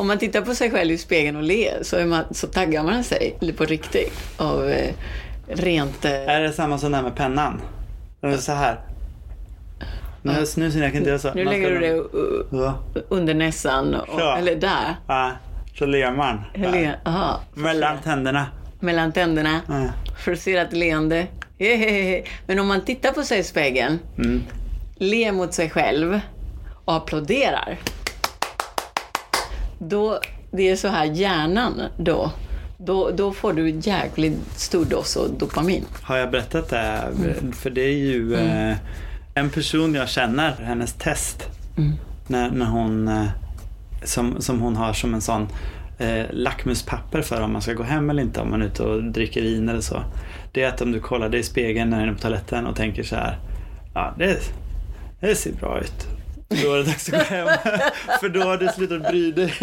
om man tittar på sig själv i spegeln och ler så, är man, så taggar man sig på riktigt av eh, rent... Eh, Är det samma som det här med pennan? Den är så här. Nu, nu ser jag inte så. nu lägger du det under näsan, och, eller där. Ja, så ler man. Eller, aha, Mellan tänderna. mellan tänderna. Ja. Forcerat leende. Hehehe. Men om man tittar på sig i spegeln, Mm. ler mot sig själv och applåderar. Då, det är så här hjärnan då. Då, då får du jäkligt stor dos av dopamin. Har jag berättat det? För det är ju eh, en person jag känner, hennes test. När, när hon, eh, som, som hon har som en sån eh, lackmuspapper för om man ska gå hem eller inte om man är ute och dricker vin eller så. Det är att om du kollar dig i spegeln när du är på toaletten och tänker så här. Ja, det, det ser bra ut. Då är det dags att gå hem. för då har du slutat bry dig.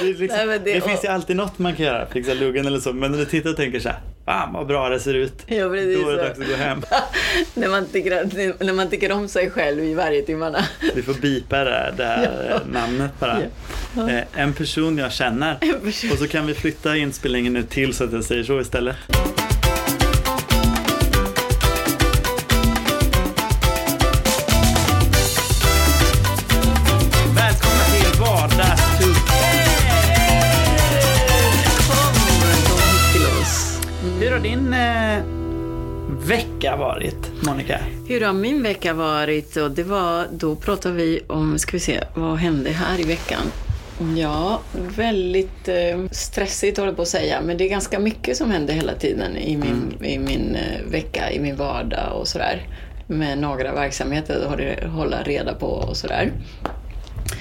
Det, liksom, Nej, det, det- finns ju alltid något man kan göra. Fixa luggen eller så. Men när du tittar och tänker så här. Fan vad bra det ser ut. Ja, Då är det så. dags att gå hem. när, man tycker, när man tycker om sig själv i varje timmarna. Vi får bipa det här, det här Ja. namnet bara. Ja. Eh, En person jag känner. Person. Och så kan vi flytta inspelningen nu till så att jag säger så istället. Varit, Monica? Hur har min vecka varit? Och det var, då pratar vi om, ska vi se, vad hände här i veckan? Ja, väldigt eh, stressigt håller jag på att säga, men det är ganska mycket som händer hela tiden i min, i min eh, vecka, i min vardag och sådär. Med några verksamheter att hålla reda på och sådär.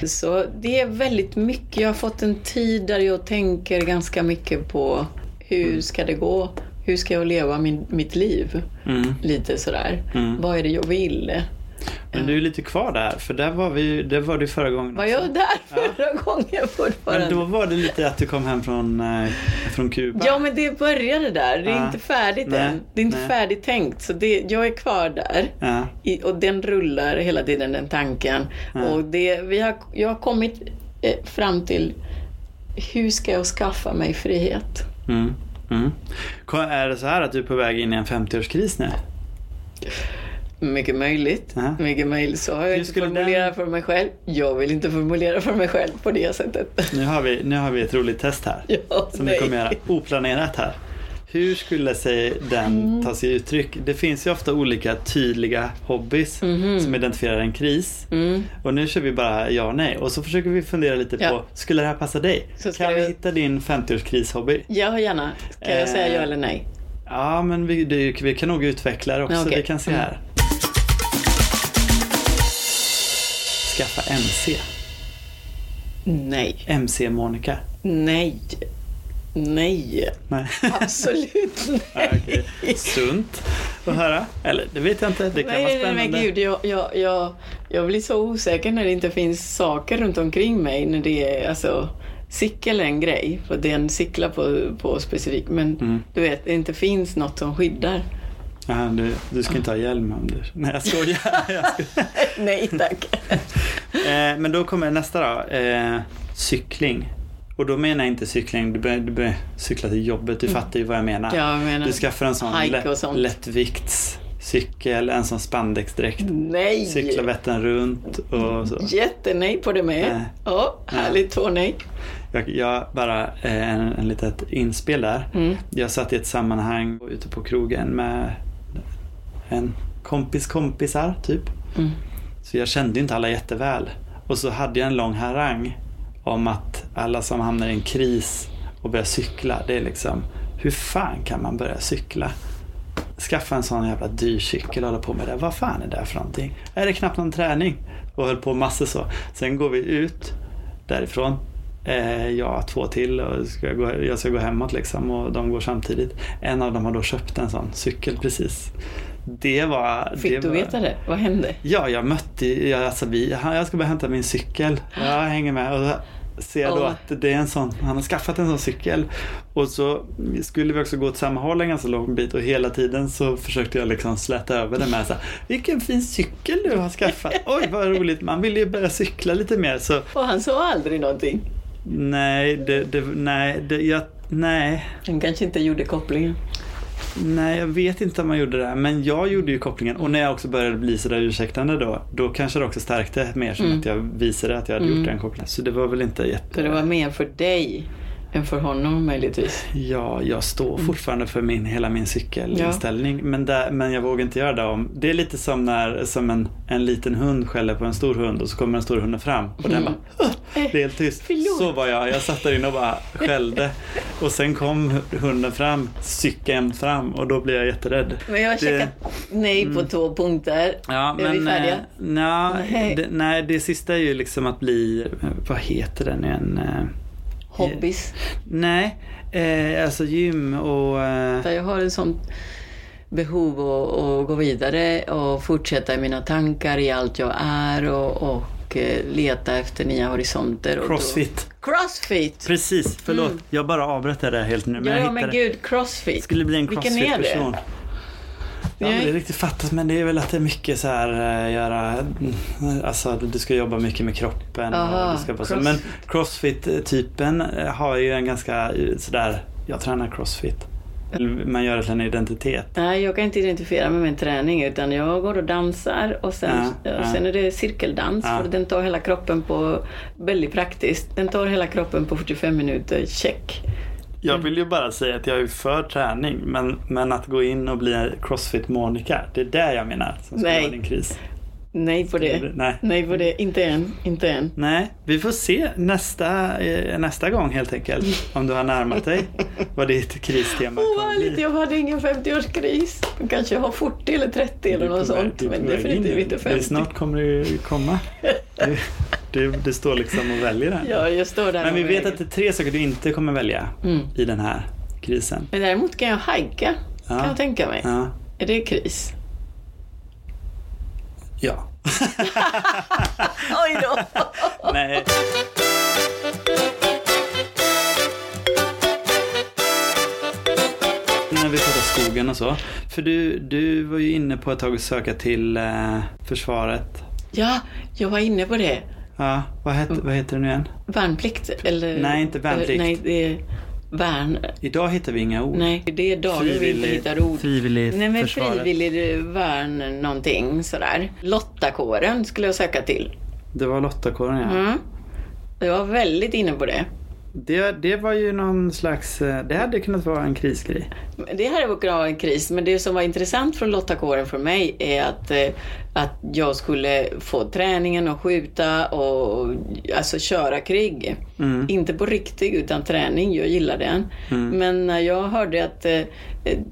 Så det är väldigt mycket. Jag har fått en tid där jag tänker ganska mycket på hur ska det gå? Hur ska jag leva min, mitt liv? Mm. Lite sådär. Mm. Vad är det jag vill? Men du är lite kvar där, för där var, vi, där var du förra gången Var också. jag där förra gången fortfarande? Men då var det lite att du kom hem från, eh, från Kuba. Ja, men det började där. Det är Ja. inte färdigt Nej, än. Det är inte nej. färdigt tänkt. Så det, jag är kvar där. Ja. I, och den rullar hela tiden, den tanken. Ja. Och det, vi har, jag har kommit eh, fram till hur ska jag skaffa mig frihet? Mm. Mm. Är det så här att du är på väg in i en 50-årskris nu? Mycket möjligt. Ja. Mycket möjligt. Så har jag Hur inte formulerat för mig själv. Jag vill inte formulera för mig själv på det sättet. Nu har vi, nu har vi ett roligt test här. Ja, som vi nej. kommer göra oplanerat här. Hur skulle sig den Mm. ta sig uttryck? Det finns ju ofta olika tydliga hobbys som identifierar en kris. Mm. Och nu kör vi bara ja och nej. Och så försöker vi fundera lite Ja. på, skulle det här passa dig? Kan vi hitta din 50-årskris-hobby? Ja, gärna. Kan jag säga Eh, ja eller nej? Ja, men vi, det, vi kan nog utveckla det också. Okej. Vi kan se Mm. här. Skaffa MC. Nej. MC Monica. Nej. Nej. Nej. Absolut nej. okej. Sunt att höra. Eller det vet jag inte. Det kan Nej, vara nej, nej, men spännande. gud, jag, jag, jag, jag blir så osäker när det inte finns saker runt omkring mig. När det är, alltså, cykel är en grej, för den cyklar på, på specifikt. Men Mm. du vet, det inte finns något som skyddar. Ja, du, du ska inte ha hjälm du... Nej, jag skojar. Jag skojar. Nej tack. Eh, men då kommer nästa då. Eh, cykling. Och då menar jag inte cykling, du börjar, du börjar cykla till jobbet. Du fattar ju vad jag menar. Mm. Ja, jag menar, Du skaffar en sån lätt, lättviktscykel, en sån spandexdräkt. Nej. Cykla Vättern runt och så. Jättenej på det med. Nej. Ja, härligt två nej. Jag, jag bara, eh, en, en litet inspel där. Mm. Jag satt i ett sammanhang ute på krogen med en kompis kompisar typ. Mm. Så jag kände inte alla jätteväl. Och så hade jag en lång harang om att alla som hamnar i en kris och börjar cykla, det är liksom, hur fan kan man börja cykla? Skaffa en sån jävla dyr cykel och hålla på med det. Vad fan är det för någonting? Är det knappt någon träning? Och höll på massor så. Sen går vi ut därifrån. Eh, jag två till och ska gå, jag ska gå hemåt liksom och de går samtidigt. En av dem har då köpt en sån cykel precis. Det var... Fick det du var, veta det? Vad hände? Ja, jag mötte, jag, alltså vi, han- jag ska bara hämta min cykel. Jag hänger med och ser jag då att det är en sån, han har skaffat en sån cykel. Och så skulle vi också gå åt samma håll en ganska lång bit och hela tiden så försökte jag liksom släta över det med så här, vilken fin cykel du har skaffat. Oj, vad roligt. Man vill ju börja cykla lite mer så Och han sa aldrig någonting. Nej, det, det, nej, det, jag, nej. Den kanske inte gjorde kopplingen. Nej, jag vet inte om man gjorde det. Men jag gjorde ju kopplingen. Och när jag också började bli sådär ursäktande då, då kanske det också stärkte mer som Mm. att jag visade att jag hade Mm. gjort den kopplingen. Så det var väl inte jätte... Så det var mer för dig än för honom möjligtvis. Ja, jag står Mm. fortfarande för min, hela min cykelinställning. Men, där, men jag vågar inte göra det om... Det är lite som när som en, en liten hund skäller på en stor hund och så kommer den stora hunden fram och den Mm. bara "Åh!" Det är helt tyst. Förlåt. Så var jag. Jag satt där inne och bara skällde. Och sen kom hunden fram, cykeln fram och då blev jag jätterädd. Men jag har Det- Mm. checkat nej på två punkter. Ja, Är vi men, färdiga? eh, nja, Nej. det, nej, det sista är ju liksom att bli, eh, vad heter den igen? Hobbys. Nej, eh, alltså gym och... Eh, jag har en sån behov att, att gå vidare och fortsätta i mina tankar i allt jag är och, och eh, leta efter nya horisonter. Crossfit. Då, crossfit! Precis, förlåt. Mm. Jag bara avbröt det där helt nu. Men Ja, jag ja men hittade. gud, crossfit. Skulle bli en det? crossfit-person. Jag har aldrig riktigt fattat men det är väl att det är mycket så här eh, göra, mm, alltså du ska jobba mycket med kroppen. Aha, och du ska så. cross- Men crossfit-typen eh, har ju en ganska eh, sådär, jag tränar crossfit. Man gör det till en identitet. Nej, jag kan inte identifiera mig med en träning utan jag går och dansar och sen, Ja, och ja. sen är det cirkeldans Ja. för den tar hela kroppen på, väldigt praktiskt, den tar hela kroppen på 45 minuter, check. Jag vill ju bara säga att jag är för träning men, men att gå in och bli crossfit-Monica, det är det jag menar som skulle Nej. vara din kris. Nej på det. Nej. Nej på det, inte än, inte än. Nej, vi får se nästa, eh, nästa gång helt enkelt. Om du har närmat dig vad ditt kristema Åh, kommer bli. jag hade ingen 50-årskris. Jag kanske har 40 eller 30 eller Du något sånt. du Men definitivt in. inte Det är 50. Snart kommer det ju komma. Det, det, det står liksom och väljer här. Ja, jag står där Men vi vet att det är tre saker du inte kommer välja Mm. i den här krisen. Men däremot kan jag hajka, Ja. kan jag tänka mig. Ja. Är det kris? Ja. Oj då! Nej. När vi pratar skogen och så. För du, du var ju inne på ett tag att söka till eh, försvaret. Ja, jag var inne på det. Ja, vad, het, vad heter det nu igen? Värnplikt? Eller, Nej, inte värnplikt. Nej, det är värn. Idag hittar vi inga ord. Nej, det är dagar vi inte hittar ord. frivillig Nej, men försvaret. frivillig värn någonting sådär. Lottakåren skulle jag söka till. Det var Lottakåren ja. Mm. Jag var väldigt inne på det. Det, det var ju någon slags, eh, det hade kunnat vara en krisgrej. Det här var bra en kris, men det som var intressant från Lottakåren för mig är att, eh, att jag skulle få träningen att skjuta och alltså köra krig. Mm. Inte på riktigt utan träning, jag gillar den. Men när jag hörde att eh,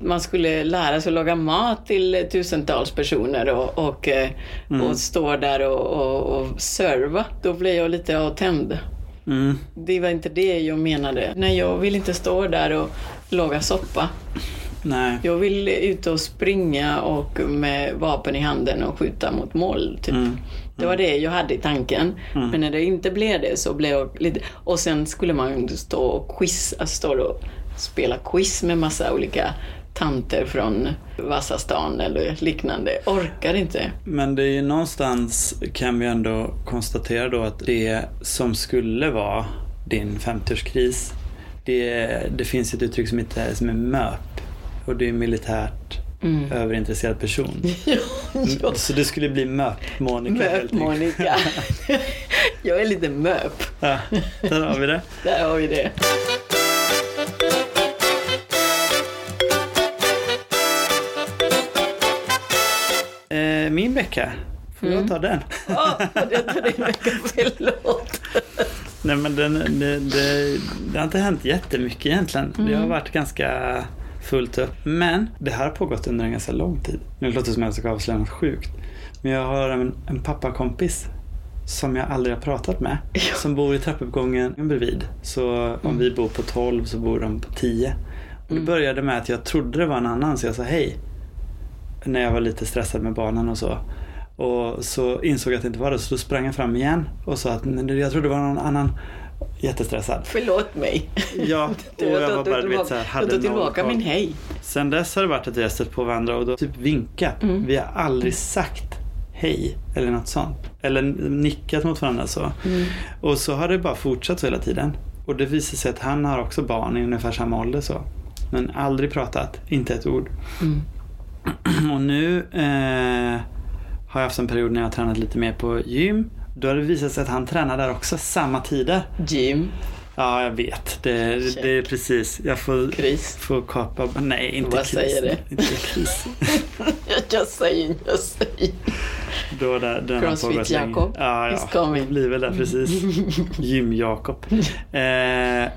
man skulle lära sig att laga mat till tusentals personer och, och, eh, och stå där och, och, och serva, då blev jag lite avtänd. Mm. Det var inte det jag menade. Nej, jag vill inte stå där och laga soppa. Nej. Jag vill ut och springa och med vapen i handen och skjuta mot mål. Typ. Mm. Det var det jag hade i tanken. Men när det inte blev det så blev jag lite... Och sen skulle man stå och quiz, alltså stå och spela quiz med massa olika tanter från Vasastan eller liknande. Orkar inte. Men det är ju någonstans kan vi ändå konstatera då att det som skulle vara din 50-årskris, det, det finns ett uttryck som, heter, som är MÖP och det är militärt överintresserad person. ja, ja. Så det skulle bli MÖP-Monica Möp helt enkelt. Monica. jag är lite möp. Ja, där har vi det. Där har vi det. Min vecka, får jag ta den? Ja, det tar din vecka. Förlåt. Nej men den, det, det, det har inte hänt jättemycket egentligen. Det har varit ganska fullt upp. Men det här har pågått under en ganska lång tid. Nu låter det som att jag ska avslöja något sjukt. Men jag har en, en pappakompis som jag aldrig har pratat med. Ja. Som bor i trappuppgången bredvid. Så om vi bor på 12 så bor de på 10. Och det började med att jag trodde det var en annan så jag sa hej. När jag var lite stressad med barnen och så. Och så insåg jag att det inte var det så då sprang jag fram igen och sa att "Men jag trodde det var någon annan. Jättestressad. Förlåt mig. Ja, och jag var bara du vet så här, Jag hade noll tillbaka min hej. Sen dess har det varit att vi har stött på varandra och då typ vinkat. Mm. Vi har aldrig sagt hej eller något sånt. Eller nickat mot varandra så. Mm. Och så har det bara fortsatt så hela tiden. Och det visar sig att han har också barn i ungefär samma ålder så. Men aldrig pratat, inte ett ord. Mm. Och nu eh, har jag haft en period när jag har tränat lite mer på gym. Då har det visat sig att han tränar där också samma tider. Gym. Ja, jag vet. Det, det är precis. Jag får, Kris. får kapa. Nej, inte Vad kris. säger det? Inte kris. jag säger, jag säger. Då där, den har Crossfit. Jakob Ja, is ja. coming. Det blir väl där precis. Gym-Jakob. Eh,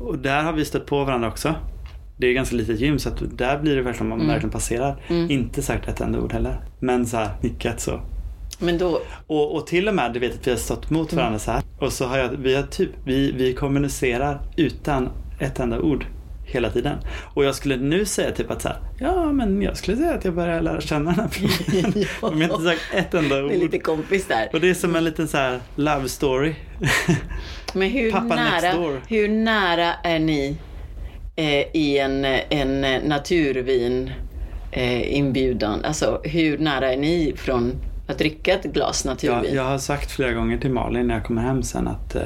och där har vi stött på varandra också. Det är ganska litet gym så att där blir det verkligen man Mm. verkligen passerar. Mm. Inte sagt ett enda ord heller. Men så här nickat så. Men då, Och, och till och med, du vet att vi har stått mot Mm. varandra så här. Och så har jag, vi har typ, vi, vi kommunicerar utan ett enda ord hela tiden. Och jag skulle nu säga typ att så här, ja men jag skulle säga att jag börjar lära känna den här personen. Ja. Om jag inte sagt ett enda ord. det är lite kompis där. Och det är som en liten så här love story. Men hur Pappa nära, hur nära är ni i en, en naturvin eh, inbjudan? Alltså hur nära är ni från att dricka ett glas Jag, naturvin? jag har sagt flera gånger till Malin när jag kommer hem sen att eh,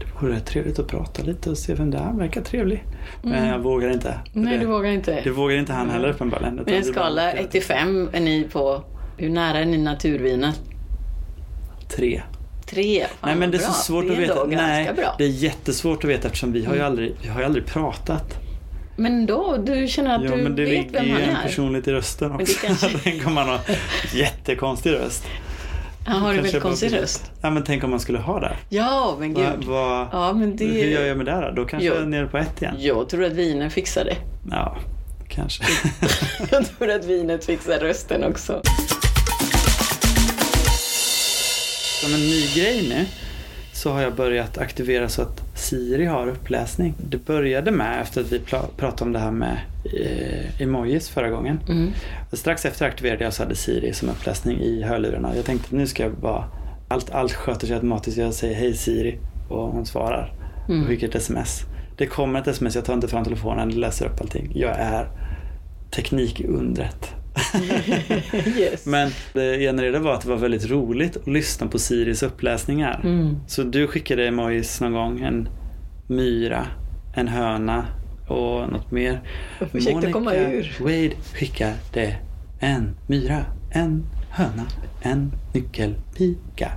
det vore trevligt att prata lite och se vem det är. Han verkar trevlig. Men jag vågar inte. Mm. Nej, det, du vågar inte. det vågar inte han heller uppenbarligen. Men utan en skala 1 till 5 är ni på, hur nära är ni naturvinet? Tre. Tre? Fan, Nej men det är bra. så svårt det är att veta. Nej, bra. Mm. det är jättesvårt att veta eftersom vi har ju aldrig, vi har ju aldrig pratat. Men då, du känner att Ja du men det vet ligger vem ju han en är? personlighet i rösten det också. kanske- Tänk om man har jättekonstig röst. Han har en väldigt bara konstig blir- röst. Ja men tänk om man skulle ha det. Ja, men Va, gud. va, Ja, men det... Hur gör jag med det då? Då kanske Jo. jag är nere på ett igen. Jag tror att viner fixar det. Ja, kanske. Jag tror att vinet fixar rösten också. Som en ny grej nu så har jag börjat aktivera så att Siri har uppläsning. Det började med efter att vi pratade om det här med eh, emojis förra gången. Mm. Strax efter aktiverade jag så hade Siri som uppläsning i hörlurarna. Jag tänkte nu ska jag bara, allt, allt sköter sig automatiskt. Jag säger hej Siri och hon svarar Mm. och skickar ett sms. Det kommer ett sms, jag tar inte fram telefonen, läser upp allting. Jag är teknikundret. yes. Men det genererade var att det var väldigt roligt att lyssna på Siris uppläsningar. Mm. Så du skickade emojis någon gång, en myra, en höna och något mer. Jag försökte komma ur. Wade skickade en myra, en höna, en nyckelpiga.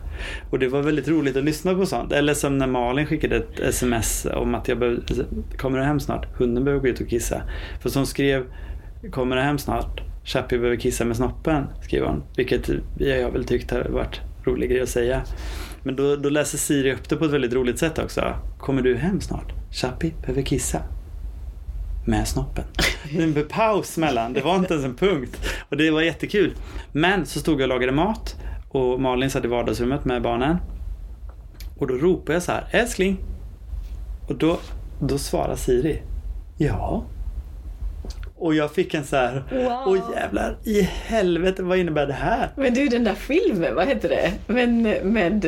Och det var väldigt roligt att lyssna på sånt. Eller som när Malin skickade ett sms om att jag behöver, kommer du hem snart? Hunden behöver gå ut och kissa. För som skrev, kommer du hem snart? Chappie behöver kissa med snoppen, skriver hon. Vilket jag väl tyckt har varit rolig grej att säga. Men då, då läser Siri upp det på ett väldigt roligt sätt också. Kommer du hem snart? Chappie behöver kissa. Med snoppen. Det paus mellan, det var inte ens en punkt. Och det var jättekul. Men så stod jag och lagade mat och Malin satt i vardagsrummet med barnen. Och då ropade jag så här, älskling. Och då, då svarar Siri, ja. Och jag fick en så här, Wow. åh jävlar, i helvete, vad innebär det här? Men du, den där filmen, vad heter det? Men med,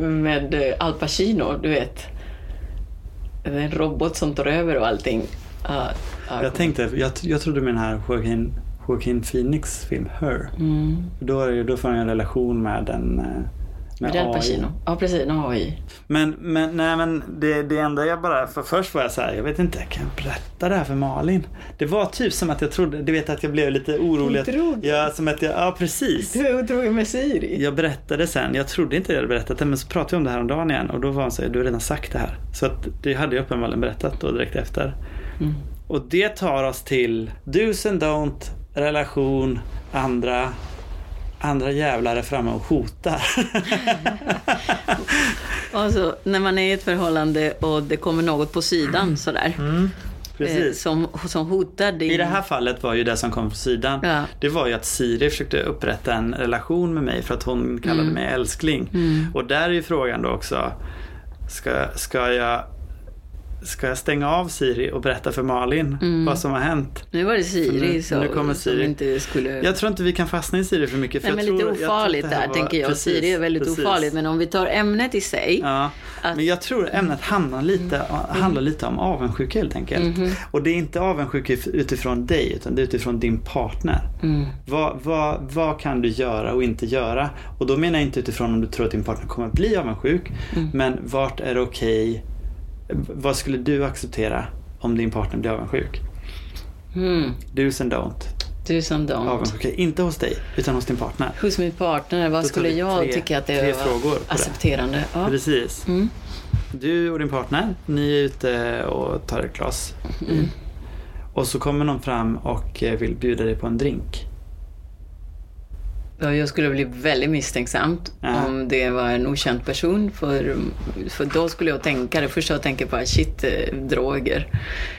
med Al Pacino, du vet. En robot som tar över och allting. Ja, ja, Jag tänkte, jag, jag trodde med den här Joaquin, Joaquin Phoenix film, Her. Mm. Då, då får jag en relation med en eh, Med AI. Pacino. Ja, precis. En AI. Men, men, nej, men det, det enda jag bara, för först var jag så här, jag vet inte, kan jag berätta det här för Malin? Det var typ som att jag trodde, du vet att jag blev lite orolig. att- Otrogen. Ja, som att jag, ja precis. Du är otrogen med Siri. Jag berättade sen, jag trodde inte jag hade berättat det, men så pratade vi om det här om dagen igen och då var hon så här, du har redan sagt det här. Så att det hade jag uppenbarligen berättat då direkt efter. Mm. Och det tar oss till do's and don't, relation, andra, andra jävlar är framme och hotar. Alltså, när man är i ett förhållande och det kommer något på sidan sådär. Mm, Eh, precis. som, som hotar din... I det här fallet var ju det som kom från sidan. Ja. Det var ju att Siri försökte upprätta en relation med mig för att hon kallade Mm. mig älskling. Mm. Och där är ju frågan då också, ska, ska jag ska jag stänga av Siri och berätta för Malin Mm. vad som har hänt? Nu var det Siri nu- så, nu kommer som Siri. inte skulle... Jag tror inte vi kan fastna i Siri för mycket. För Nej, men lite tror, ofarligt där var- tänker jag. Precis, Siri är väldigt precis. ofarligt. Men om vi tar ämnet i sig. Ja, Att- men jag tror ämnet handlar lite, handlar lite om avundsjuka helt enkelt. Mhm. Och det är inte avundsjuka utifrån dig utan det är utifrån din partner. Mm. Vad, vad, vad kan du göra och inte göra? Och då menar jag inte utifrån om du tror att din partner kommer att bli avundsjuk. Mm. Men vart är det okej? Vad skulle du acceptera om din partner blir avundsjuk? Mm. Do's and don't. Du som don't. Avundsjuka, inte hos dig utan hos din partner. Hos min partner, vad skulle jag tre- tycka att det var accepterande? Ja. Precis. Mm. Du och din partner, ni är ute och tar ett glas. Mm. Och så kommer någon fram och eh, vill bjuda dig på en drink. Ja, jag skulle bli väldigt misstänksamt Ja. om det var en okänd person. För, för då skulle jag tänka, det första jag tänker på är shit, eh, droger.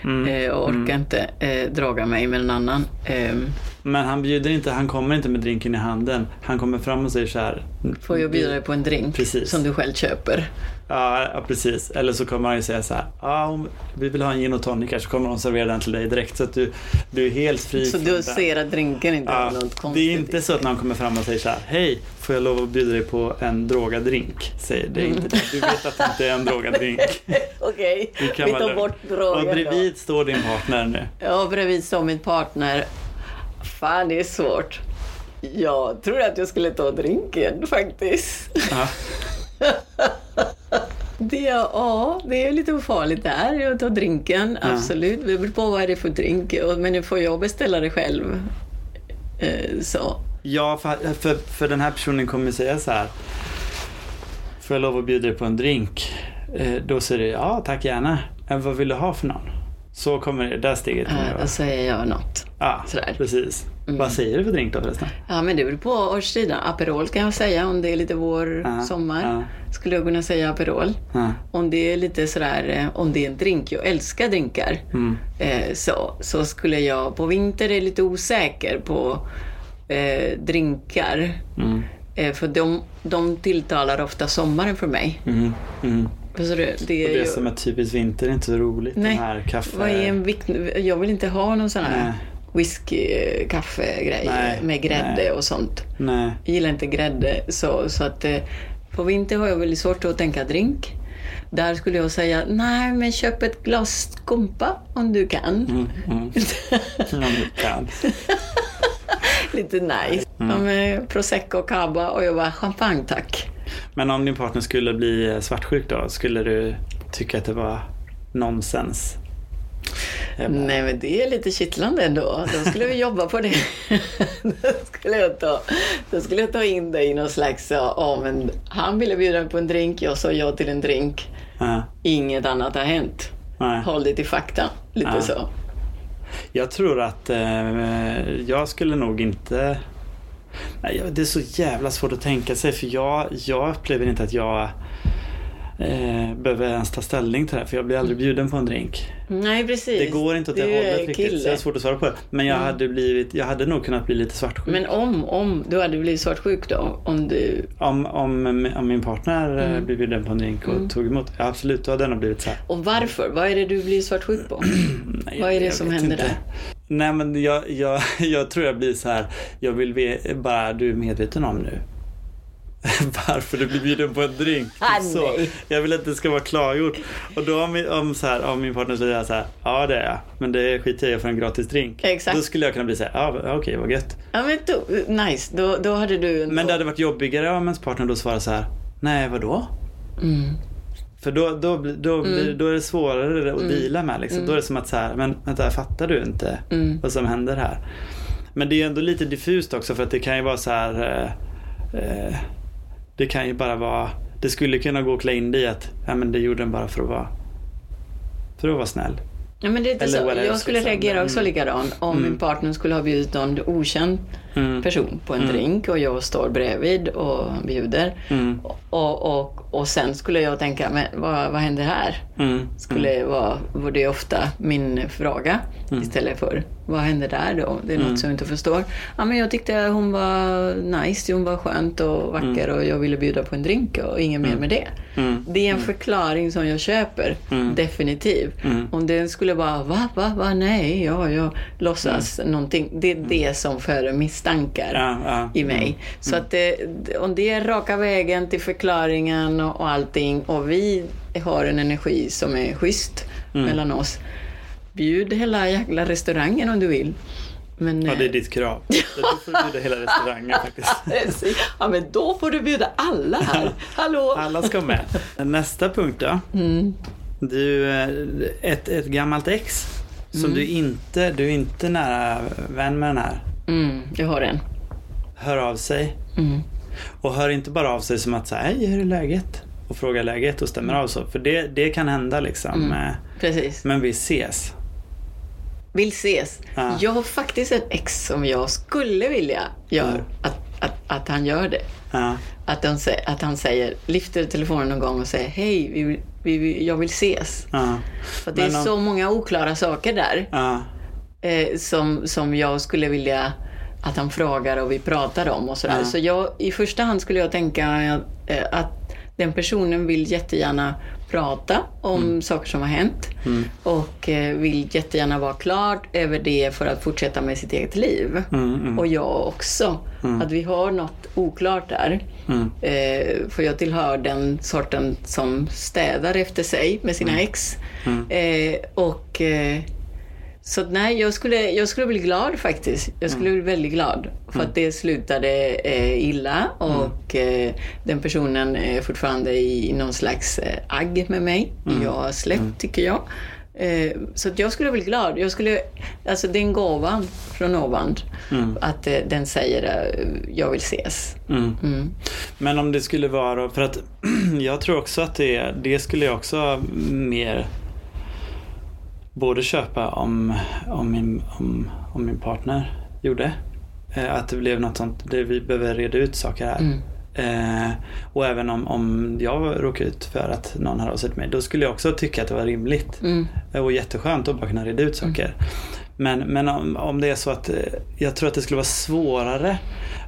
Mm. Eh, jag orkar inte eh, draga mig med en annan. Eh, Men han bjuder inte, han kommer inte med drinken i handen. Han kommer fram och säger så här. får jag bjuda dig på en drink Precis. som du själv köper? Ja, ja, precis. Eller så kommer han ju säga så här. Ja, om vi vill ha en gin och tonic här så kommer de servera den till dig direkt. Så att du, du är helt fri Så du ser att drinken inte Ja, har något det konstigt är inte så att någon kommer fram och säger så här. Hej, får jag lov att bjuda dig på en drogad drink? Säger det är inte det. Du vet att det inte är en drogad drink. Okej, Det kan vi tar bort drogen Och bredvid står din partner nu. då. Ja, bredvid står min partner. Fan, det är svårt. Jag tror att jag skulle ta drinken faktiskt. Ja. Det, ja, det är lite ofarligt där. Jag tar drinken, Ja. absolut. Det beror på vad är det för drink. Men nu får jag beställa det själv. Eh, Så. Ja, för, för, för den här personen kommer säga så här. Får jag lov att bjuda dig på en drink? Eh, Då säger du ja, tack gärna. Men vad vill du ha för någon? Så kommer det där steget kommer Eh, vara. Då säger jag något. Ja, sådär. precis. Mm. Vad säger du för drink då förresten? Ja, men det beror på årstiden. Aperol kan jag säga om det är lite vår, Ja, sommar. ja. Skulle jag kunna säga Aperol. Ja. Om det är lite sådär, eh, om det är en drink, jag älskar drinkar. Mm. Eh, så, så skulle jag, på vinter är lite osäker på eh, drinkar. Mm. Eh, för de, de tilltalar ofta sommaren för mig. Förstår du? Det Och är det ju, som är typiskt vinter är inte så roligt. Nej. De här kaffe... vad är en vikt, jag vill inte ha någon sån här Nej. whisky, eh, kaffegrej med grädde nej. och sånt. Nej. Jag gillar inte grädde. Så, så att eh, på vinter har jag väldigt svårt att tänka drink. Där skulle jag säga, nej men köp ett glas skumpa om du kan. Mm. Mm. Om du kan. Lite nice. Mm. Ja, prosecco och cava och jag bara, champagne tack. Men om din partner skulle bli svartsjuk då? Skulle du tycka att det var nonsens? Bara, Nej men det är lite kittlande ändå. Då skulle vi jobba på det. då, skulle jag ta, då skulle jag ta in det i någon slags, ja men han ville bjuda mig på en drink, jag sa ja till en drink. ja, Inget annat har hänt. nej. Håll dig till fakta. Lite Ja. så. Jag tror att eh, jag skulle nog inte... Det är så jävla svårt att tänka sig för jag, jag upplever inte att jag eh, behöver ens ta ställning till det här för jag blir aldrig bjuden på en drink. Nej precis. Det går inte åt det hållet riktigt så det är svårt att svara på det. Men jag, hade, blivit, jag hade nog kunnat bli lite svartsjuk. Men om, om du hade blivit svartsjuk då? Om du, Om, om, om min partner eh, Mm. blev bjuden på en drink och tog emot, ja, absolut, då hade jag nog blivit så här. och varför? Vad är det du blir svartsjuk på? Nej, Vad är det som händer inte. där? Nej men jag, jag, jag tror jag blir så här. Jag vill bara, du är medveten om nu. Varför du blir bjuden på en drink. Ah, så. nej. Jag vill att det ska vara klargjort. Och då om, min- om, så här, om min partner säger så här. Ja det är jag. Men det skiter jag för en gratis drink. Exakt. Då skulle jag kunna bli så här. Ja okej vad gött. Ja men då, nice, då, då hade du en... Men det hade varit jobbigare om ens partner då svarar så här. Nej vadå? Mm. För då, då, blir- då, blir, då är det svårare att deala med. Liksom. Då är det som att så här, men vänta, fattar du inte Mm. vad som händer här? Men det är ändå lite diffust också för att det kan ju vara så här. Eh, eh, det kan ju bara vara. Det skulle kunna gå att klä in det i att ja, men det gjorde den bara för att vara för att vara snäll. Ja, men det är inte Eller så. Jag skulle liksom. reagera också Mm. likadant om Mm. min partner skulle ha bjudit någon okänd Mm. person på en drink och jag står bredvid och bjuder. Mm. Och, och, och sen skulle jag tänka, men vad, vad händer här? Mm. Skulle vara, var det ofta min fråga istället för vad händer där då? Det är något som jag inte förstår. Ja, men jag tyckte hon var nice, hon var skönt och vacker och jag ville bjuda på en drink och inget mer med det. Mm. Det är en förklaring som jag köper, definitivt. Mm. Om den skulle vara va, va, va, nej, ja, jag låtsas någonting. Det är det som föder misstankar Ja, ja. i mig. Så att det, om det är raka vägen till förklaringen och, och allting och vi har en energi som är schysst Mm. mellan oss. Bjud hela jäkla restaurangen om du vill. Men, Ja, det är eh, ditt krav. Då får du bjuda hela restaurangen faktiskt. ja, men då får du bjuda alla här. Hallå! Alla ska med. Nästa punkt då. Mm. Du, eh, ett, ett gammalt ex som du inte, du är inte nära vän med den här. Mm, jag har en. Hör av sig. Mm. Och hör inte bara av sig som att säga hej, hur är läget? Och fråga läget och stämmer av så. För det, det kan hända liksom. Mm. Eh, Precis. Men vi ses. Vill ses. Ja. Jag har faktiskt ett ex som jag skulle vilja gör, Mm. att, att, att han gör det. Ja. Att, han, sä- att han säger, lyfter telefonen någon gång och säger hej, vi, vi, jag vill ses. Ja. För det är Men om- så många oklara saker där Ja. Eh, som, som jag skulle vilja att han frågar och vi pratar om och sådär. Ja. Så jag, i första hand skulle jag tänka eh, att den personen vill jättegärna prata om Mm. saker som har hänt och eh, vill jättegärna vara klar över det för att fortsätta med sitt eget liv. Mm, mm, Och jag också. Att vi har något oklart där. mm, Eh, för jag tillhör den sorten som städar efter sig med sina ex. Mm. Eh, och eh, så att nej, jag skulle, jag skulle bli glad faktiskt. Jag skulle Mm. bli väldigt glad. För att det slutade eh, illa Mm. och eh, den personen är fortfarande i någon slags eh, agg med mig. Mm. Jag har släppt, tycker jag. Eh, så att jag skulle bli glad. Jag skulle, alltså den gåvan från ovan, att eh, den säger eh, jag vill ses. mm. Mm. Men om det skulle vara, för att jag tror också att det, det skulle jag också mer både köpa om, om, min, om, om min partner gjorde. Eh, Att det blev något sånt, det vi behöver reda ut saker här. Mm. Eh, och även om, om jag råkar ut för att någon har av sig till mig, då skulle jag också tycka att det var rimligt. Mm. Och jätteskönt att bara kunna reda ut saker. Men, men om, om det är så att eh, jag tror att det skulle vara svårare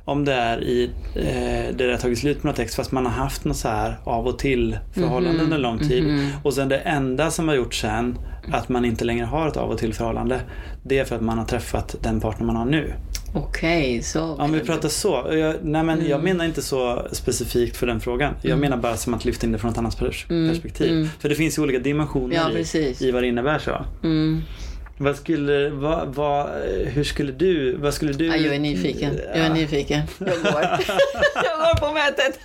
om det är i eh, det har tagit slut med något ex fast man har haft något så här av och till förhållande under lång tid. Och sen det enda som har gjort sen att man inte längre har ett av och till förhållande det är för att man har träffat den partner man har nu. Okej, så. Om vi pratar så. Jag, nej men jag menar inte så specifikt för den frågan. Jag menar bara som att lyfta in det från ett annat pers- perspektiv. För det finns ju olika dimensioner Ja, i, i vad det innär så. Vad skulle, vad, vad, hur skulle du, vad skulle du... Ja, jag är nyfiken. Jag är nyfiken. Jag går. jag går på mötet.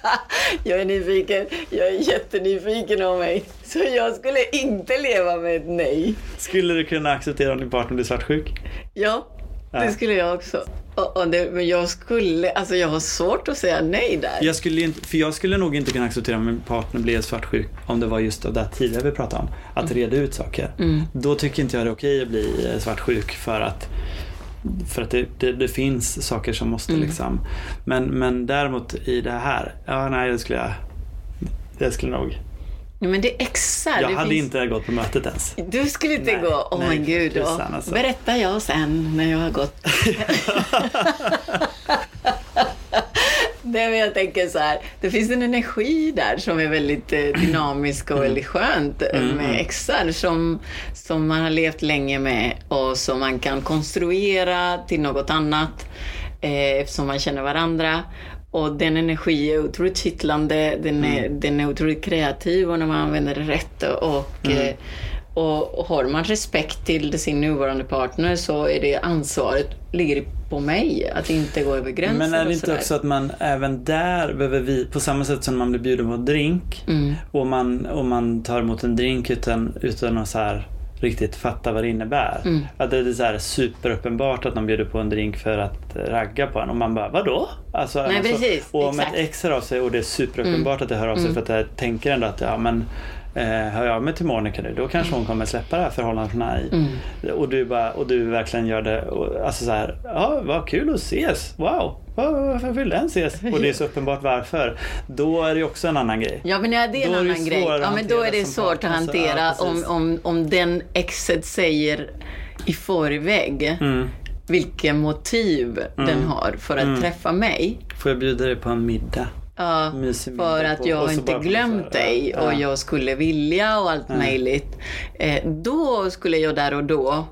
jag är nyfiken. Jag är jättenyfiken av mig. Så jag skulle inte leva med ett nej. Skulle du kunna acceptera om din partner blir svartsjuk? Ja, det skulle jag också. Och, det, men jag skulle, alltså jag har svårt att säga nej där. Jag skulle inte, för jag skulle nog inte kunna acceptera om min partner blev svartsjuk om det var just det där tidigare vi pratade om. Att reda ut saker. Då tycker inte jag det är okej att bli eh, svartsjuk för att för att det, det, det finns saker som måste liksom. Men, men däremot i det här, ja nej det skulle jag, det skulle nog. Nej, men det är exakt. Jag det hade finns... inte gått på mötet ens. Du skulle inte Nej, gå? Åh nej, men gud. Ja. alltså. Berättar jag sen när jag har gått. Nej, men jag tänker så här, det finns en energi där som är väldigt eh, dynamisk och väldigt skönt eh, med exar som, som man har levt länge med och som man kan konstruera till något annat eh, eftersom man känner varandra. Och den energi är otroligt kittlande, den är, den är otroligt kreativ och när man använder det rätt. Och, eh, och, och har man respekt till sin nuvarande partner så är det ansvaret ligger på mig att inte gå över gränsen. Men är det inte också att man även där behöver vi, på samma sätt som man blir bjuden på en drink Mm. och, man, och man tar emot en drink utan, utan att så här riktigt fatta vad det innebär. Mm. Att det är så här superuppenbart att de bjuder på en drink för att ragga på en och man bara vadå? Alltså, Nej, alltså, precis. och om Exakt. Mm. ett ex hör av sig och det är superuppenbart att det hör av sig för att jag tänker ändå att ja men eh, hör jag av mig till Monica nu då kanske hon kommer släppa det här förhållandet hon är i. Mm. Och, du bara, och du verkligen gör det, och, alltså så här, ja vad kul att ses, wow, varför vill den ses? Och det är så uppenbart varför. Då är det också en annan grej. Ja men det är en Då är annan ju grej. Ja men då är det svårt att hantera ja, om, om, om den exet säger i förväg Mm. vilka motiv den har för att träffa mig. Får jag bjuda dig på en middag? Ja, för att jag så inte glömt dig ja, och ja. jag skulle vilja och allt möjligt. Eh, då skulle jag där och då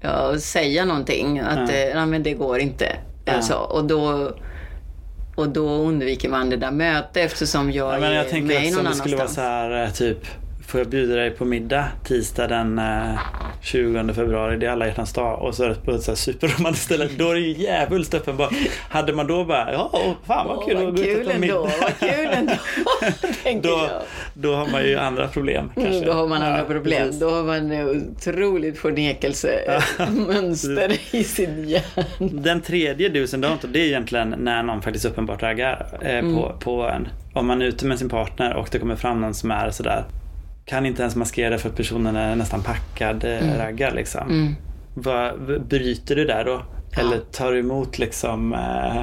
ja, säga någonting att eh, nej, men det går inte. Ja. Alltså, och, då, och då undviker man det där mötet eftersom jag, Ja, men jag är tänker med också någon om det skulle vara så här eh, typ Får jag bjuda dig på middag tisdag den eh, 20 februari, det är alla hjärtans dag och så är det på ett så här superromantiskt ställe. Då är det ju djävulskt uppenbart. Hade man då bara, ja åh, fan vad Åh, kul vad gå ut kul ändå, vad kul ändå, Då, då har man ju andra problem kanske. Mm, då har man andra Ja, problem. precis. Då har man ett otroligt förnekelsemönster i sin hjärna. Den tredje and don't, det är egentligen när någon faktiskt uppenbart raggar eh, Mm. på, på en. Om man är ute med sin partner och det kommer fram någon som är sådär kan inte ens maskera det för att personen är nästan packad eh, raggar liksom. Mm. Vad, bryter du där då? Eller tar du emot liksom eh,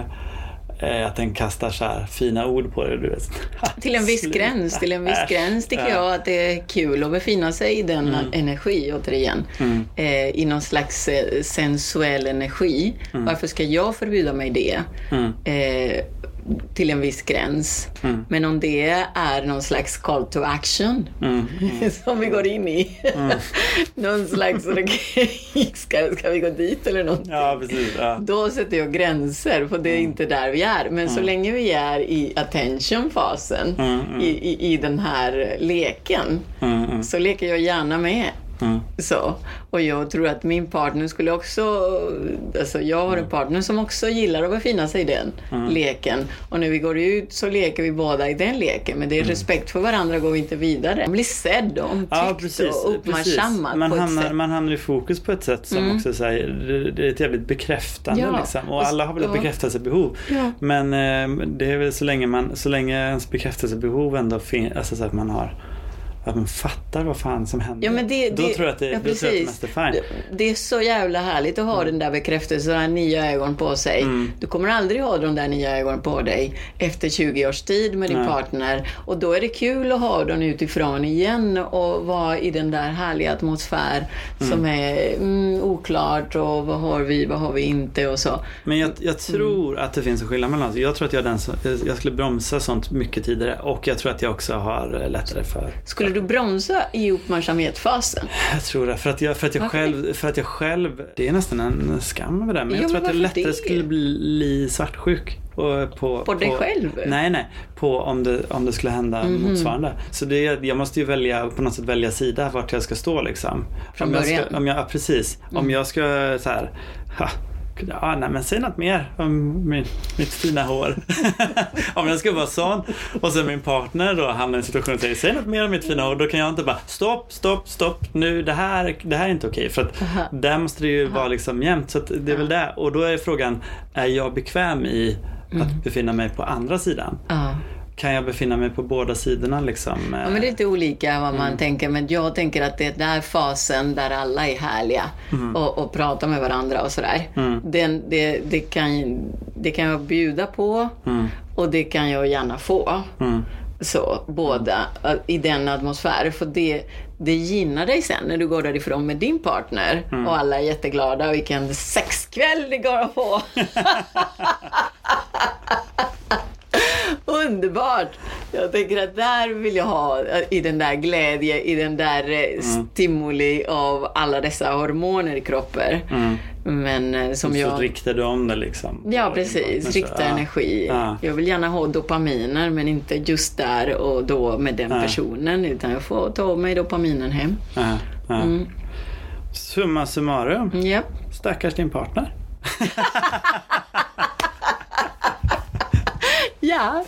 eh, att den kastar så här fina ord på dig? Du vet. Till en viss Sluta. gräns, till en viss Äsch. gräns tycker Ja. jag att det är kul att befinna sig i den energi återigen. Mm. Eh, I någon slags eh, sensuell energi. Varför ska jag förbjuda mig det? Mm. Eh, till en viss gräns. Mm. Men om det är någon slags call to action Mm. som vi går in i. någon slags, ska, ska vi gå dit eller någonting? Ja, precis. Ja. Då sätter jag gränser, för det är inte där vi är. Men så länge vi är i attention-fasen, Mm, mm. I, i, i den här leken, Mm, mm, så leker jag gärna med. Mm. Så. Och jag tror att min partner skulle också... Alltså jag Mm. har en partner som också gillar att befinna sig i den leken. Och när vi går ut så leker vi båda i den leken. Men det är respekt för varandra går vi inte vidare. Man blir sedd och omtyckt Mm. Ja, precis. och uppmärksammad Man på ett hamnar, sätt. man hamnar i fokus på ett sätt som också säger, det- det är ett jävligt bekräftande Ja. liksom. Och alla har väl ett bekräftelsebehov. Ja. Men eh, det är väl så länge, man, så länge ens bekräftelsebehov ändå finns, alltså så att man har att man fattar vad fan som händer. Ja, men det, då det, tror jag att det, ja, då tror jag att det precis. mest är fine. Det, det är så jävla härligt att ha den där bekräftelsen, här nya ögon på sig. Mm. Du kommer aldrig ha de där nya ögonen på dig efter 20 års tid med din Nej. partner. Och då är det kul att ha dem utifrån igen och vara i den där härliga atmosfär som är mm, oklart och vad har vi, vad har vi inte och så. Men jag, jag Mm. tror att det finns en skillnad mellan oss. Jag tror att jag, den som, jag skulle bromsa sånt mycket tidigare och jag tror att jag också har eh, lättare för Skulle du bromsa i uppmärksamhetsfasen? Jag tror det. För att jag, för att jag, Varför själv, för att jag själv... Det är nästan en skam över det. Men Ja, jag tror men att jag lättare det? skulle bli svartsjuk. Och på, På dig själv? Nej, nej. På om det, om det skulle hända Mhm. motsvarande. Så det, jag måste ju välja, på något sätt välja sida vart jag ska stå liksom. Från om jag början? Mm. Ska, om jag, ja, precis. Om jag ska så här... Ha, Ja, nej men säg något mer om min, mitt fina hår. om jag ska vara sån och sen min partner då hamnar i en situation och säger säg något mer om mitt fina hår. Då kan jag inte bara stopp, stopp, stopp. Nu, det här, det här är inte okej. För att där måste det ju vara liksom jämnt. Så det är väl det. Och då är frågan, är jag bekväm i att befinna mig på andra sidan? Ja. Kan jag befinna mig på båda sidorna liksom? Ja, men det är lite olika vad man tänker, men jag tänker att det är den fasen där alla är härliga och, och pratar med varandra och sådär. Den, det, det, kan, det kan jag bjuda på och det kan jag gärna få. Mm. Så, båda i den atmosfären. För det, det gynnar dig sen när du går därifrån med din partner och alla är jätteglada. Vilken sexkväll det går att få! Underbart! Jag tänker att där vill jag ha, i den där glädje, i den där eh, stimuli av alla dessa hormoner i kroppen. Men eh, som Så jag... riktar du om det liksom? Ja, precis. så- Rikta ja. energi. Ja. Jag vill gärna ha dopaminer, men inte just där och då med den Ja. personen. Utan jag får ta mig dopaminen hem. Mm. Summa summarum. Japp. Stackars din partner. Ja.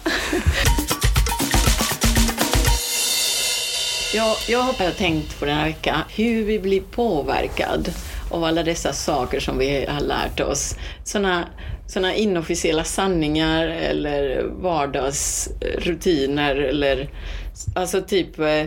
jag, jag har tänkt på den här veckan hur vi blir påverkad av alla dessa saker som vi har lärt oss. Såna, såna inofficiella sanningar eller vardagsrutiner eller alltså typ eh,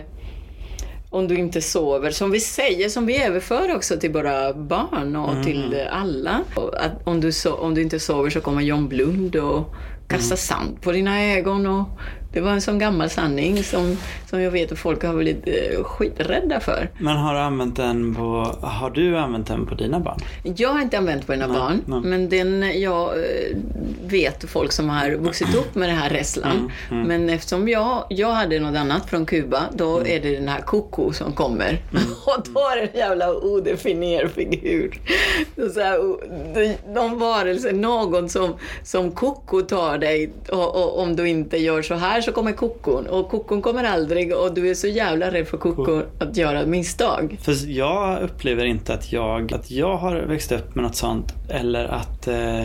om du inte sover, som vi säger, som vi överför också till våra barn och Mm. till alla. Att om, du so- om du inte sover så kommer John Blund och kasta Mm. sand på dina ögon. Och det var en sån gammal sanning som, som jag vet att folk har blivit eh, skiträdda för. Men har du använt den på, har du använt den på dina barn? Jag har inte använt på mina Nej, barn, nej. men den, jag eh, vet folk som har vuxit upp med det här rädslan. Mm, Men eftersom jag, jag hade något annat från Kuba, då är det den här koko som kommer. Och då är det en jävla odefinierad figur. Så här, någon varelse, någon som, som koko tar dig och, och om du inte gör så här så kommer kokon. Och kokon kommer aldrig och du är så jävla rädd för kokon att göra ett misstag. För jag upplever inte att jag, att jag har växt upp med något sånt eller att eh,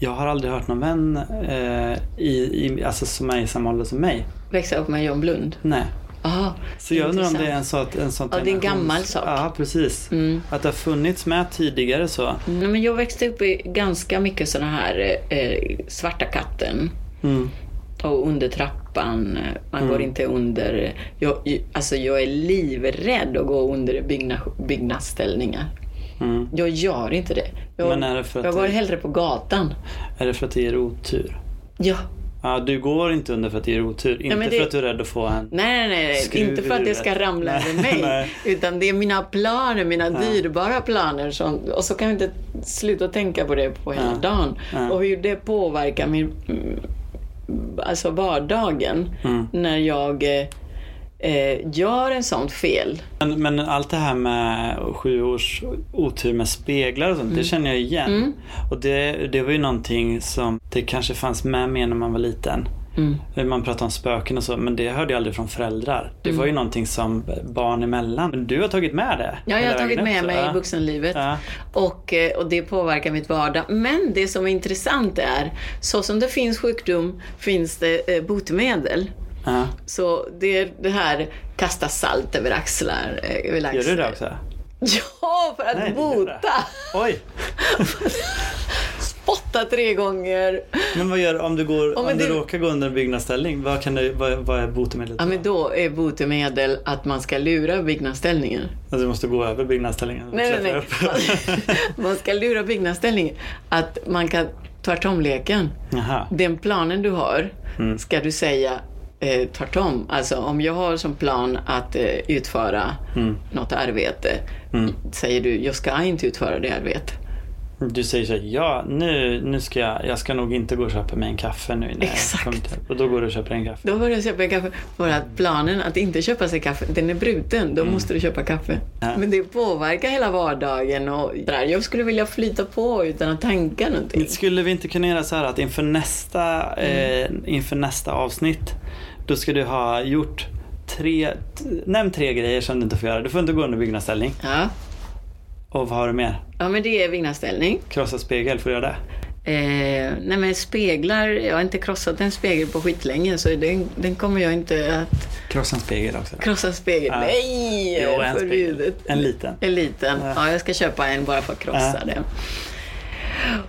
jag har aldrig hört någon vän eh, i, i, alltså som är i samma ålder som mig. Växa upp med John Blund. Nej. Aha, Så jag undrar om det är en sån, en sån Ja, det är en gammal sak. Ja, precis. Mm. Att det har funnits med tidigare så. Nej, men jag växte upp i ganska mycket såna här eh, Svarta katten Mm. Och Under trappan. Man Mm. går inte under... Jag, alltså jag är livrädd att gå under bygna, byggnadsställningar. Mm. Jag gör inte det. Jag, Men är det för att jag går det- hellre på gatan. Är det för att det ger otur? Ja. Ja, du går inte under för att det ger otur. Inte men det- för att du är rädd att få en... Nej, nej, nej. Inte för att det ska ramla Nej, över mig. nej. Utan det är mina planer, mina dyrbara planer. Som, och så kan jag inte sluta tänka på det på hela Ja. dagen. Ja. Och hur det påverkar min, alltså vardagen. Mm. När jag eh, eh, gör en sånt fel. Men, men allt det här med sju års otur med speglar och sånt, Mm. det känner jag igen. Och det, det var ju någonting som det kanske fanns med mig när man var liten. Mm. Man pratar om spöken och så, men det hörde jag aldrig från föräldrar. Det Mm. var ju någonting som barn emellan. Men du har tagit med det? Ja, jag har tagit med upp, mig i vuxenlivet. Ja. Och, eh, och det påverkar mitt vardag. Men det som är intressant är, så som det finns sjukdom finns det eh, botemedel. Ja. Så det är det här kasta salt över axlar. eh, Över Gör du det också? Ja, för att Nej, bota! Oj! Spotta tre gånger. Men vad gör om du, går, Ja, om du det- råkar gå under en byggnadsställning? Vad, kan du, vad, vad är botemedlet Ja, men då är botemedel att man ska lura byggnadsställningen. Alltså, du måste gå över byggnadsställningen Nej, nej, nej. Man ska lura byggnadsställningen. Att man kan tvärtomleken. Jaha. Den planen du har Mm. ska du säga eh, tvärtom. Alltså om jag har som plan att eh, utföra Mm. något arbete. Mm. Säger du, jag ska inte utföra det arbetet. Du säger så här, ja nu, nu ska jag, jag ska nog inte gå och köpa mig en kaffe nu. När Exakt. Och då går du och köper en kaffe. Då börjar jag köpa kaffe. För att planen att inte köpa sig kaffe, den är bruten. Då måste du köpa kaffe. Mm. Ja. Men det påverkar hela vardagen. Och jag skulle vilja flyta på utan att tänka någonting. Skulle vi inte kunna göra så här att inför nästa, eh, inför nästa avsnitt då ska du ha gjort tre, nämn tre grejer som du inte får göra. Du får inte gå under byggnadsställning. Ja. Och vad har du mer? ja, men det är byggnadsställning. Krossa spegel, får du göra det? Eh, nej men speglar, jag har inte krossat en spegel på skitlänge så den, den kommer jag inte att Krossa en spegel också. krossa spegel. Ja. Nej! Jo, en spegel. En liten. En liten. Ja. Ja, jag ska köpa en bara för att krossa Ja. den.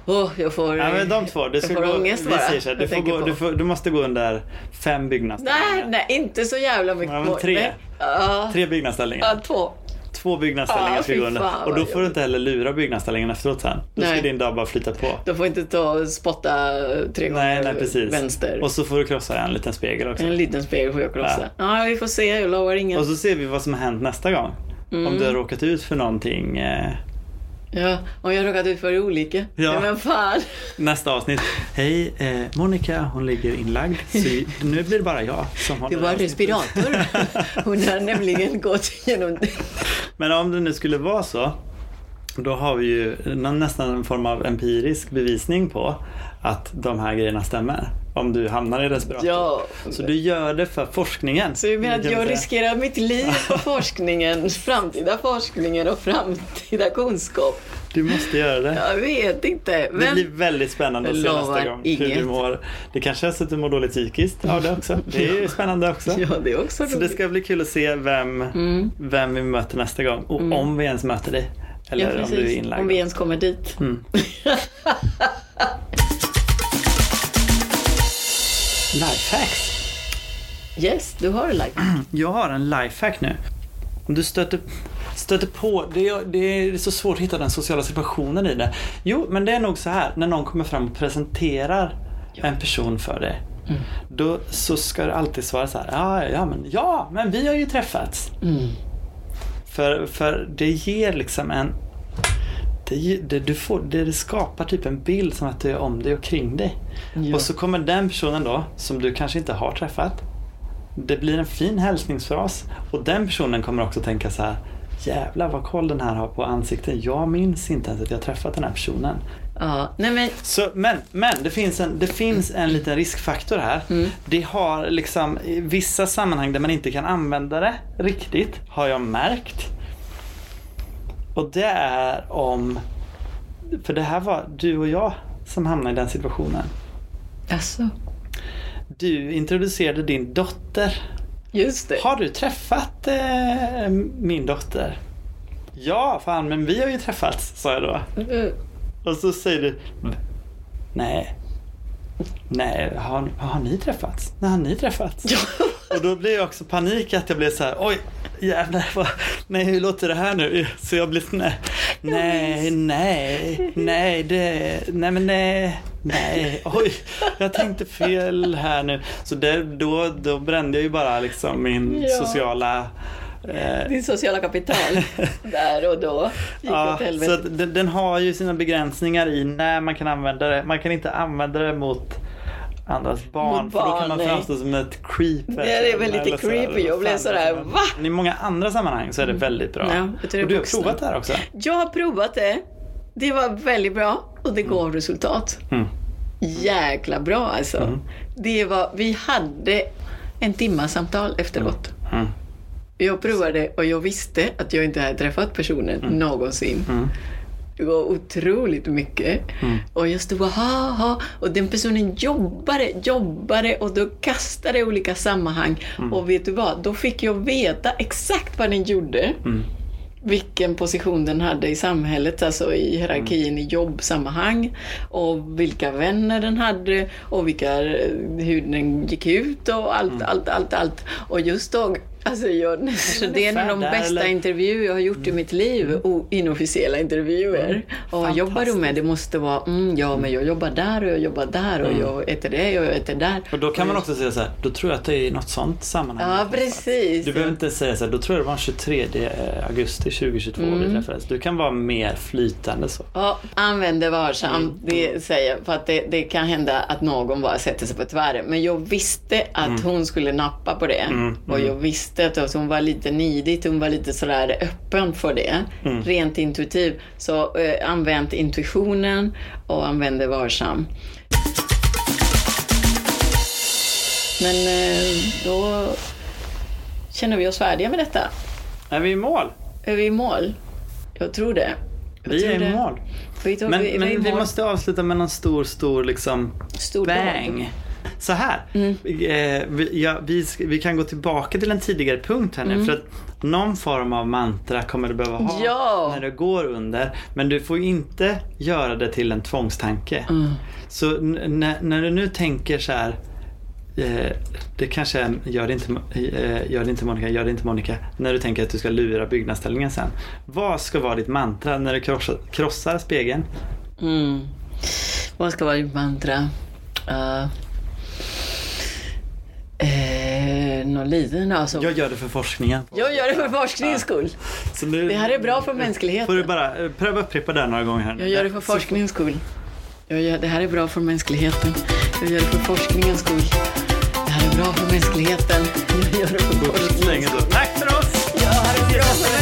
Åh, jag får... Ja, men de två. Du, ska gå, ångest vi bara. här, du, får gå, du, får, du måste gå under fem byggnadsställningar. Nej, nej, inte så jävla mycket. Ja, men tre. Nej. Tre byggnadsställningar. ja, två. Två byggnadsställningar Ja, ska gå under. Och då får du inte heller lura byggnadsställningen efteråt sen. Då ska Nej. din dag bara flyta på. Du får inte ta och spotta tre gånger Nej, nej precis. vänster. Och så får du krossa en liten spegel också. En liten spegel får jag krossa. Ja. vi får se. Jag lovar inget. Och så ser vi vad som har hänt nästa gång. Mm. Om du har råkat ut för någonting. Eh, Ja, om jag råkat ut för olycka. Ja. Nej, men fan. nästa avsnitt. Hej, eh, Monica hon ligger inlagd. Så nu blir det bara jag som har Det var respirator. Hon har nämligen gått igenom det. Men om det nu skulle vara så. Då har vi ju nästan en form av empirisk bevisning på att de här grejerna stämmer. Om du hamnar i respirator. Ja. Så du gör det för forskningen. Så du menar att jag säga. riskerar mitt liv på forskningen, framtida forskningen och framtida kunskap? Du måste göra det. Jag vet inte. Det Men blir väldigt spännande att se nästa gång hur inget. du mår. Det kanske är så att du mår dåligt psykiskt. Ja, det också. Det är ju spännande också. ja, det är också Så det roligt. ska bli kul att se vem, Mm. vem vi möter nästa gång. Och om vi ens möter dig. Eller Ja, om du är inlagd. Om vi ens kommer dit. Mm. Yes, du har det like. Jag har en lifehack nu. Om du stöter, stöter på, det är, det är så svårt att hitta den sociala situationen i det. Jo, men det är nog så här, när någon kommer fram och presenterar en person för dig. Mm. Då så ska det alltid svara så här, ja, ja, men, ja, men vi har ju träffats. Mm. För, för det ger liksom en... Det, det, du får, det, det skapar typ en bild som att du är om dig och kring dig. Ja. Och så kommer den personen då, som du kanske inte har träffat. Det blir en fin hälsningsfras. Och den personen kommer också tänka så här. Jävlar vad koll den här har på ansikten. Jag minns inte ens att jag träffat den här personen. Ja, nej men Så, men men det, finns en, det finns en liten riskfaktor här. Mm. Det har liksom i vissa sammanhang där man inte kan använda det riktigt, har jag märkt. Och det är om, för det här var du och jag som hamnade i den situationen. alltså, Du introducerade din dotter. just det. Har du träffat eh, min dotter? Ja, fan men vi har ju träffats, sa jag då. Uh, Och så säger du Nej. Nej, har, har ni träffats? När har ni träffats? Och då blir jag också panik att jag blir så här, oj jävlar, vad, nej hur låter det här nu? Så jag blir nej, nej, nej, nej, det, nej men nej, nej, oj, jag tänkte fel här nu. Så det, då, då brände jag ju bara liksom min Ja. sociala eh, Din sociala kapital där och då gick åt Ja, så helvete. att den, den har ju sina begränsningar i när man kan använda det. Man kan inte använda det mot andras barn, Mot för då barn, kan man nej. framstå som ett creep. Det är väl lite så creepy. Jag blev sådär, va? Men i många andra sammanhang så är det väldigt bra. Ja, och du har provat det här också? Jag har provat det. Det var väldigt bra och det gav resultat. Mm. Jäkla bra alltså. Det var, vi hade en timma samtal efteråt. Mm. Jag provade och jag visste att jag inte hade träffat personen någonsin. Mm. Det var otroligt mycket. Och jag stod och ha, ha. Och den personen jobbade, jobbade och då kastade olika sammanhang. Och vet du vad? Då fick jag veta exakt vad den gjorde. Mm. Vilken position den hade i samhället, alltså i hierarkin i jobbsammanhang. Och vilka vänner den hade och vilka, hur den gick ut och allt, allt, allt, allt. Och just då Alltså jag, så det är en av de bästa eller? intervjuer jag har gjort i mitt liv. O, inofficiella intervjuer. Och vad jobbar du med? Det måste vara, mm, ja men jag jobbar där och jag jobbar där och jag äter det och jag äter där. Och då kan man också säga så här, då tror jag att det är i något sånt sammanhang. Ja, precis. Du behöver inte säga så här, då tror jag det var den 23 augusti 2022 Mm. vi träffades. Du kan vara mer flytande så. Ja, använd det varsamt, det säger jag. För att det, det kan hända att någon bara sätter sig på tvären. Men jag visste att hon skulle nappa på det. Mm, Och jag visste att hon var lite nidigt, hon var lite sådär öppen för det. Mm. Rent intuitiv. Så eh, använd intuitionen och använd det varsamt. Men eh, då känner vi oss färdiga med detta. Är vi i mål? Är vi i mål? Jag tror det. Jag Vi tror är i det. mål. Vi, tror, Men, vi, men vi, vi måste avsluta med någon stor, stor liksom Stor bang. Så här. Mm. Eh, vi, ja, vi, vi kan gå tillbaka till en tidigare punkt här nu. För att någon form av mantra kommer du behöva ha Mm. Ja. när du går under. Men du får inte göra det till en tvångstanke. Mm. Så när du nu tänker så här. Eh, det kanske är, gör det, inte, eh, gör det inte Monica, gör det inte Monica. När du tänker att du ska lura byggnadsställningen sen. Vad ska vara ditt mantra när du krossar, krossar spegeln? Mm. Vad ska vara ditt mantra? Uh, liten alltså. Jag gör det för forskningen. Jag gör det för forskningens skull. Så nu, Det här är bra för Får du mänskligheten. bara eh, pröva upprepa det några gånger här. Jag gör det för forskningens skull. Jag gör, det här är bra för mänskligheten. Jag gör det för forskningens skull. Det här är bra för mänskligheten. Jag gör det för Så, så länge forskningens så. skull.